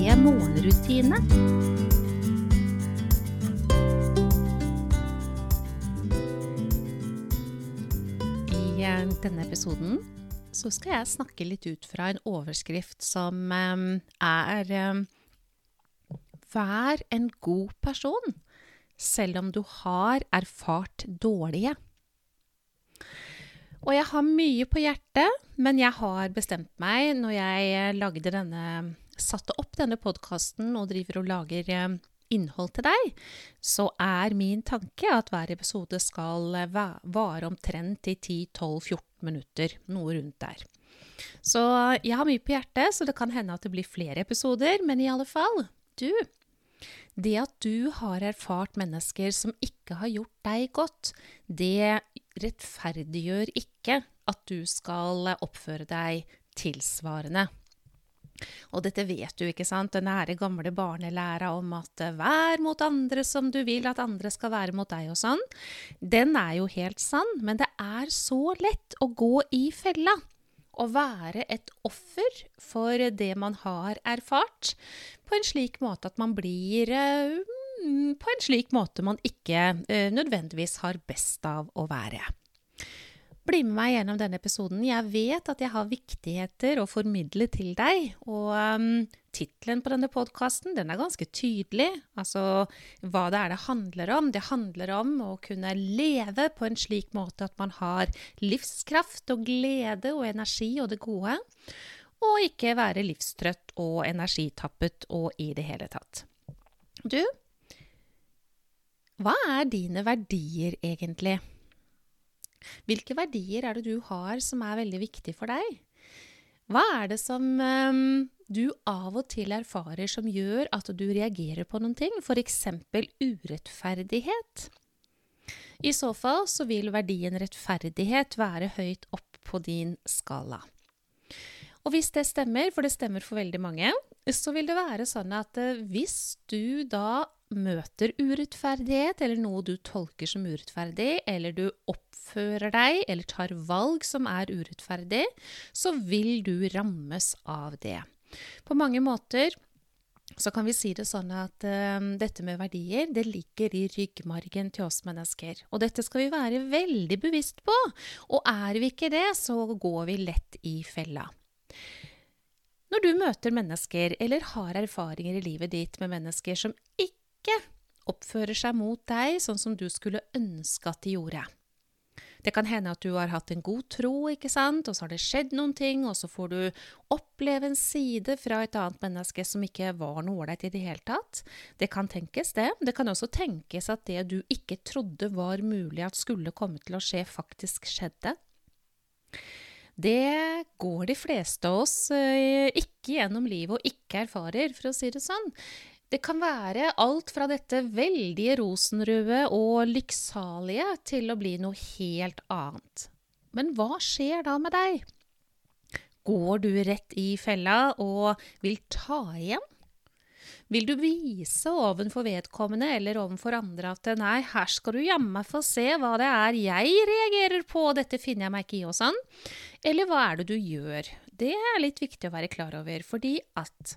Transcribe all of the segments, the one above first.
morgenrutine. I eh, denne episoden så skal jeg snakke litt ut fra en overskrift som eh, er eh, Vær en god person, selv om du har erfart dårlige. Og jeg har mye på hjertet, men jeg har bestemt meg når jeg lagde denne, satte opp denne podkasten og driver og lager innhold til deg, så er min tanke at hver episode skal vare omtrent i 10-12-14 minutter, noe rundt der. Så jeg har mye på hjertet, så det kan hende at det blir flere episoder, men i alle fall, du det at du har erfart mennesker som ikke har gjort deg godt, det rettferdiggjør ikke at du skal oppføre deg tilsvarende. Og dette vet du, ikke sant, den nære gamle barnelæra om at vær mot andre som du vil at andre skal være mot deg og sånn, den er jo helt sann, men det er så lett å gå i fella. Å være et offer for det man har erfart, på en slik måte at man blir eh, på en slik måte man ikke eh, nødvendigvis har best av å være. Bli med meg gjennom denne episoden. Jeg vet at jeg har viktigheter å formidle til deg. Og um, tittelen på denne podkasten er ganske tydelig. Altså hva det er det handler om. Det handler om å kunne leve på en slik måte at man har livskraft og glede og energi og det gode. Og ikke være livstrøtt og energitappet og i det hele tatt. Du, hva er dine verdier egentlig? Hvilke verdier er det du har som er veldig viktig for deg? Hva er det som um, du av og til erfarer som gjør at du reagerer på noen ting, f.eks. urettferdighet? I så fall så vil verdien rettferdighet være høyt opp på din skala. Og hvis det stemmer, for det stemmer for veldig mange, så vil det være sånn at eh, hvis du da møter urettferdighet, eller noe du tolker som urettferdig, eller du oppfører deg eller tar valg som er urettferdig, så vil du rammes av det. På mange måter så kan vi si det sånn at uh, dette med verdier, det ligger i ryggmargen til oss mennesker. Og dette skal vi være veldig bevisst på. Og er vi ikke det, så går vi lett i fella. Når du møter mennesker, eller har erfaringer i livet ditt med mennesker som ikke oppfører seg mot deg sånn som du skulle ønske at de gjorde. Det kan hende at du har hatt en god tro, ikke sant, og så har det skjedd noen ting, og så får du oppleve en side fra et annet menneske som ikke var noe ålreit i det hele tatt. Det kan tenkes, det. Det kan også tenkes at det du ikke trodde var mulig at skulle komme til å skje, faktisk skjedde. Det går de fleste av oss eh, ikke gjennom livet og ikke erfarer, for å si det sånn. Det kan være alt fra dette veldige rosenrøde og lykksalige til å bli noe helt annet. Men hva skjer da med deg? Går du rett i fella og vil ta igjen? Vil du vise ovenfor vedkommende eller ovenfor andre at nei, her skal du jammen få se hva det er jeg reagerer på, dette finner jeg meg ikke i og sånn? Eller hva er det du gjør? Det er litt viktig å være klar over, fordi at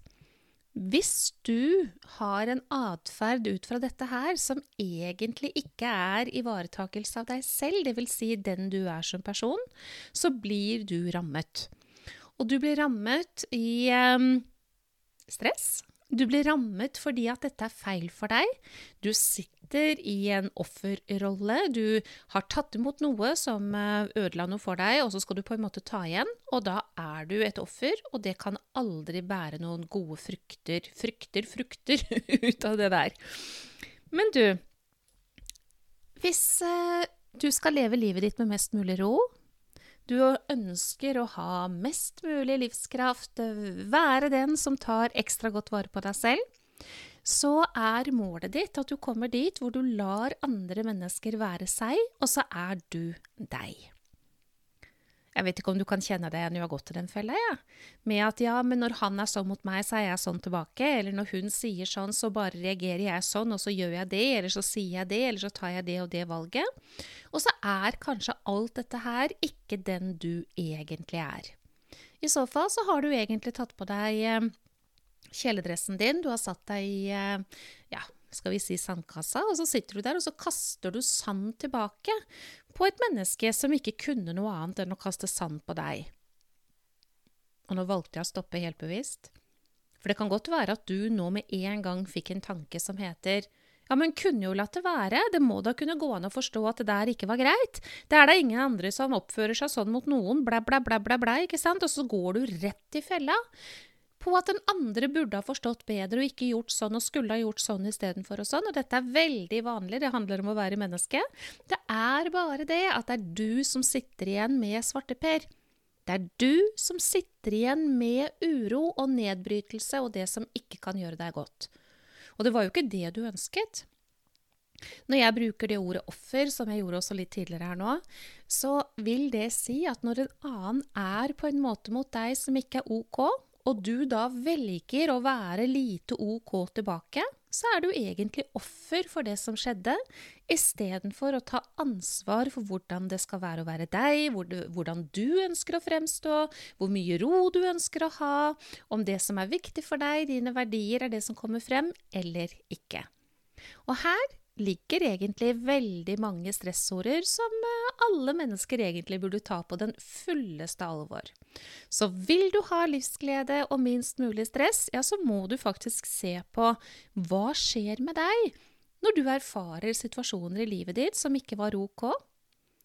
hvis du har en atferd ut fra dette her som egentlig ikke er ivaretakelse av deg selv, dvs. Si den du er som person, så blir du rammet. Og du blir rammet i um, stress. Du blir rammet fordi at dette er feil for deg. Du sitter i en offerrolle. Du har tatt imot noe som eh, ødela noe for deg, og så skal du på en måte ta igjen. Og da er du et offer, og det kan aldri bære noen gode frukter, frykter, frukter ut av det der. Men du, hvis eh, du skal leve livet ditt med mest mulig ro, du ønsker å ha mest mulig livskraft, være den som tar ekstra godt vare på deg selv, så er målet ditt at du kommer dit hvor du lar andre mennesker være seg, og så er du deg. Jeg vet ikke om du kan kjenne deg igjen i å ha gått til den fella, ja. Med at ja, men når han er sånn mot meg, så er jeg sånn tilbake. Eller når hun sier sånn, så bare reagerer jeg sånn, og så gjør jeg det. Eller så sier jeg det, eller så tar jeg det og det valget. Og så er kanskje alt dette her ikke den du egentlig er. I så fall så har du egentlig tatt på deg eh, kjeledressen din, du har satt deg i eh, ja, skal vi si sandkassa, og så sitter du der og så kaster du sand tilbake på et menneske som ikke kunne noe annet enn å kaste sand på deg. Og nå valgte jeg å stoppe helt bevisst. For det kan godt være at du nå med en gang fikk en tanke som heter ja, men kunne jo latt det være, det må da kunne gå an å forstå at det der ikke var greit. Det er da ingen andre som oppfører seg sånn mot noen, blæ, blæ, blæ, blæ, blæ, ikke sant? Og så går du rett i fella på at den andre burde ha forstått bedre og ikke gjort sånn og skulle ha gjort sånn istedenfor og sånn. Og dette er veldig vanlig, det handler om å være menneske. Det er bare det at det er du som sitter igjen med svarteper. Det er du som sitter igjen med uro og nedbrytelse og det som ikke kan gjøre deg godt. Og det var jo ikke det du ønsket. Når jeg bruker det ordet offer, som jeg gjorde også litt tidligere her nå, så vil det si at når en annen er på en måte mot deg som ikke er ok, og du da velger å være lite ok tilbake, så er du egentlig offer for det som skjedde, istedenfor å ta ansvar for hvordan det skal være å være deg, hvordan du ønsker å fremstå, hvor mye ro du ønsker å ha, om det som er viktig for deg, dine verdier, er det som kommer frem, eller ikke. Og her ligger egentlig veldig mange stressorder som eh, alle mennesker egentlig burde ta på den fulleste alvor. Så vil du ha livsglede og minst mulig stress, ja, så må du faktisk se på hva skjer med deg når du erfarer situasjoner i livet ditt som ikke var ok,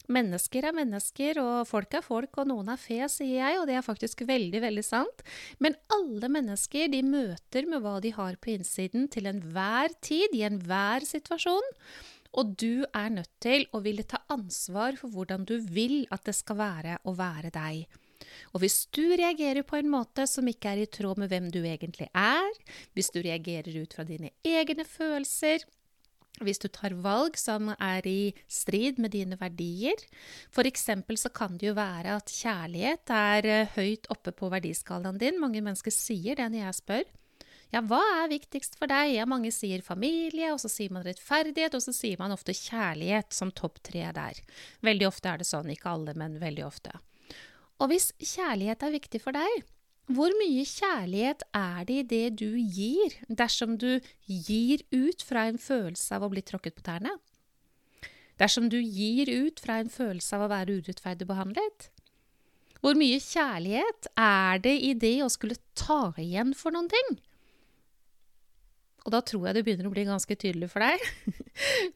Mennesker er mennesker, og folk er folk, og noen er fe, sier jeg, og det er faktisk veldig, veldig sant. Men alle mennesker de møter med hva de har på innsiden til enhver tid, i enhver situasjon. Og du er nødt til å ville ta ansvar for hvordan du vil at det skal være å være deg. Og hvis du reagerer på en måte som ikke er i tråd med hvem du egentlig er, hvis du reagerer ut fra dine egne følelser, hvis du tar valg som er i strid med dine verdier. For eksempel så kan det jo være at kjærlighet er eh, høyt oppe på verdiskalaen din. Mange mennesker sier det når jeg spør. Ja, hva er viktigst for deg? Ja, mange sier familie, og så sier man rettferdighet, og så sier man ofte kjærlighet som topp tre der. Veldig ofte er det sånn, ikke alle, men veldig ofte. Og hvis kjærlighet er viktig for deg, hvor mye kjærlighet er det i det du gir, dersom du gir ut fra en følelse av å bli tråkket på tærne? Dersom du gir ut fra en følelse av å være urettferdig behandlet? Hvor mye kjærlighet er det i det å skulle ta igjen for noen ting? Og da tror jeg det begynner å bli ganske tydelig for deg.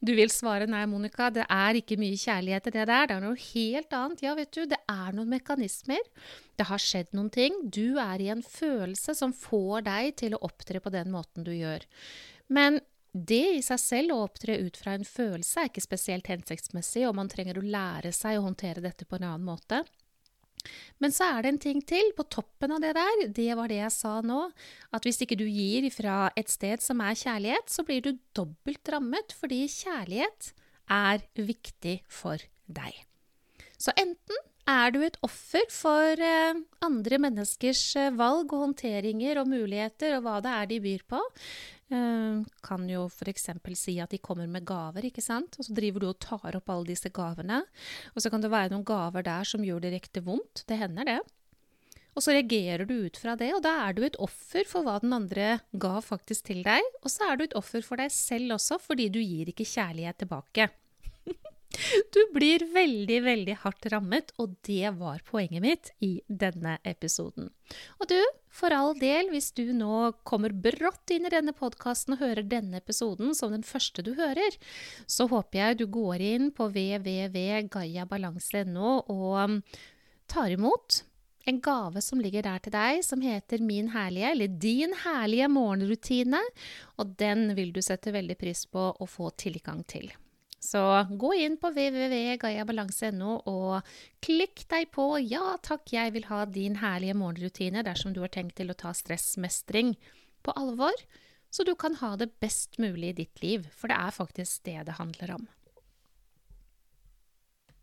Du vil svare nei, Monica, det er ikke mye kjærlighet i det der. Det er noe helt annet. Ja, vet du, det er noen mekanismer. Det har skjedd noen ting. Du er i en følelse som får deg til å opptre på den måten du gjør. Men det i seg selv, å opptre ut fra en følelse, er ikke spesielt hensiktsmessig, og man trenger å lære seg å håndtere dette på en annen måte. Men så er det en ting til på toppen av det der. Det var det jeg sa nå. At hvis ikke du gir fra et sted som er kjærlighet, så blir du dobbelt rammet, fordi kjærlighet er viktig for deg. Så enten er du et offer for eh, andre menneskers eh, valg og håndteringer og muligheter og hva det er de byr på, kan jo f.eks. si at de kommer med gaver, ikke sant, og så driver du og tar opp alle disse gavene. Og så kan det være noen gaver der som gjør direkte vondt. Det hender, det. Og så reagerer du ut fra det, og da er du et offer for hva den andre ga faktisk til deg. Og så er du et offer for deg selv også, fordi du gir ikke kjærlighet tilbake. Du blir veldig, veldig hardt rammet, og det var poenget mitt i denne episoden. Og du, for all del, hvis du nå kommer brått inn i denne podkasten og hører denne episoden som den første du hører, så håper jeg du går inn på www.gayabalanse.no og tar imot en gave som ligger der til deg, som heter Min herlige, eller Din herlige morgenrutine, og den vil du sette veldig pris på å få tilgang til. Så gå inn på www.gayabalanse.no og klikk deg på 'Ja takk, jeg vil ha din herlige morgenrutine' dersom du har tenkt til å ta stressmestring på alvor. så du kan ha det best mulig i ditt liv, for det er faktisk det det handler om.